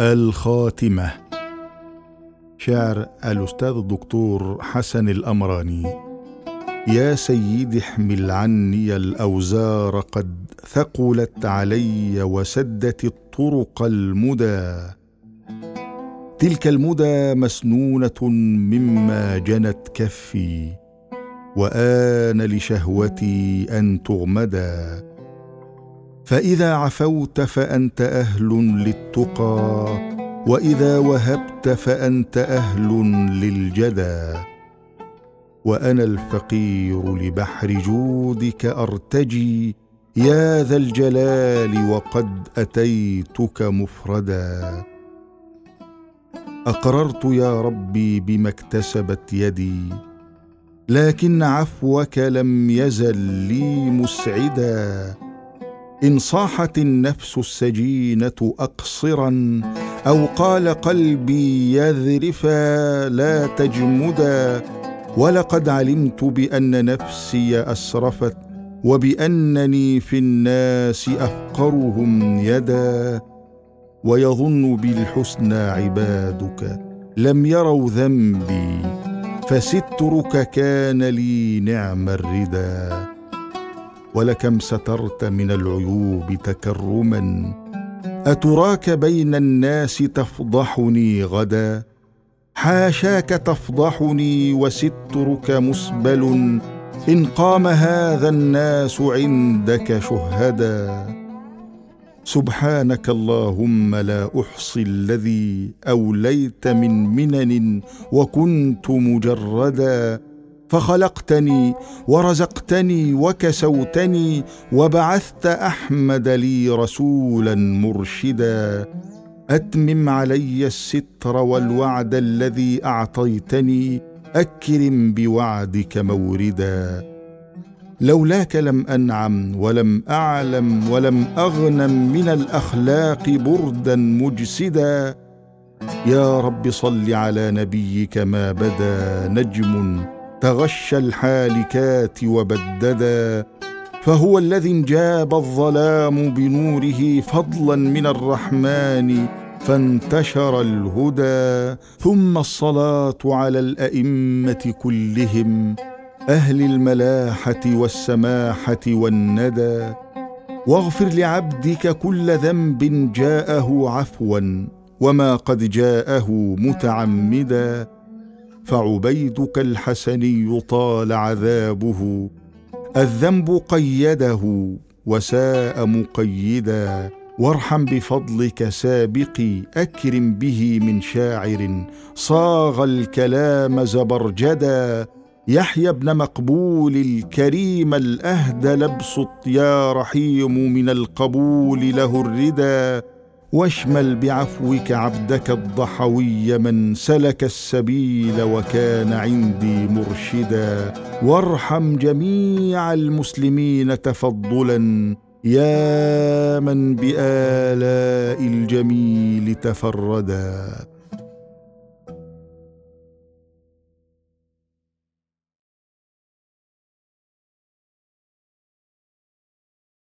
الخاتمة. شعر الأستاذ الدكتور حسن الأمراني. يا سيد احمل عني الأوزار قد ثقلت علي وسدت الطرق المدى. تلك المدى مسنونة مما جنت كفي وآن لشهوتي أن تغمدا فإذا عفوت فأنت أهل للتقى وإذا وهبت فأنت أهل للجدى. وأنا الفقير لبحر جودك أرتجي يا ذا الجلال وقد أتيتك مفردا. أقررت يا ربي بما اكتسبت يدي لكن عفوك لم يزل لي مسعدا. إن صاحت النفس السجينة أقصرا أو قال قلبي يذرفا لا تجمدا ولقد علمت بأن نفسي أسرفت وبأنني في الناس أفقرهم يدا ويظن بي الحسنى عبادك لم يروا ذنبي فسترك كان لي نعم الردا ولكم سترت من العيوب تكرما. أتراك بين الناس تفضحني غدا؟ حاشاك تفضحني وسترك مسبل. إن قام هذا الناس عندك شهدا. سبحانك اللهم لا أحصي الذي أوليت من منن وكنت مجردا. فخلقتني ورزقتني وكسوتني وبعثت أحمد لي رسولا مرشدا. أتمم علي الستر والوعد الذي أعطيتني. أكرم بوعدك موردا. لولاك لم أنعم ولم أعلم ولم أغنم من الأخلاق بردا مجسدا. يا رب صل على نبيك ما بدا نجم تغشى الحالكات وبددا فهو الذي انجاب الظلام بنوره فضلا من الرحمن فانتشر الهدى ثم الصلاة على الأئمة كلهم أهل الملاحة والسماحة والندى. واغفر لعبدك كل ذنب جاءه عفوا وما قد جاءه متعمدا. فعبيدك الحسني طال عذابه. الذنب قيده وساء مقيدا. وارحم بفضلك سابقي أكرم به من شاعر. صاغ الكلام زبرجدا. يحيى ابن مقبول الكريم الأهدى لابسط يا رحيم من القبول له الردى. واشمل بعفوك عبدك الضحوي من سلك السبيل وكان عندي مرشدا. وارحم جميع المسلمين تفضلا يا من بآلاء الجميل تفردا.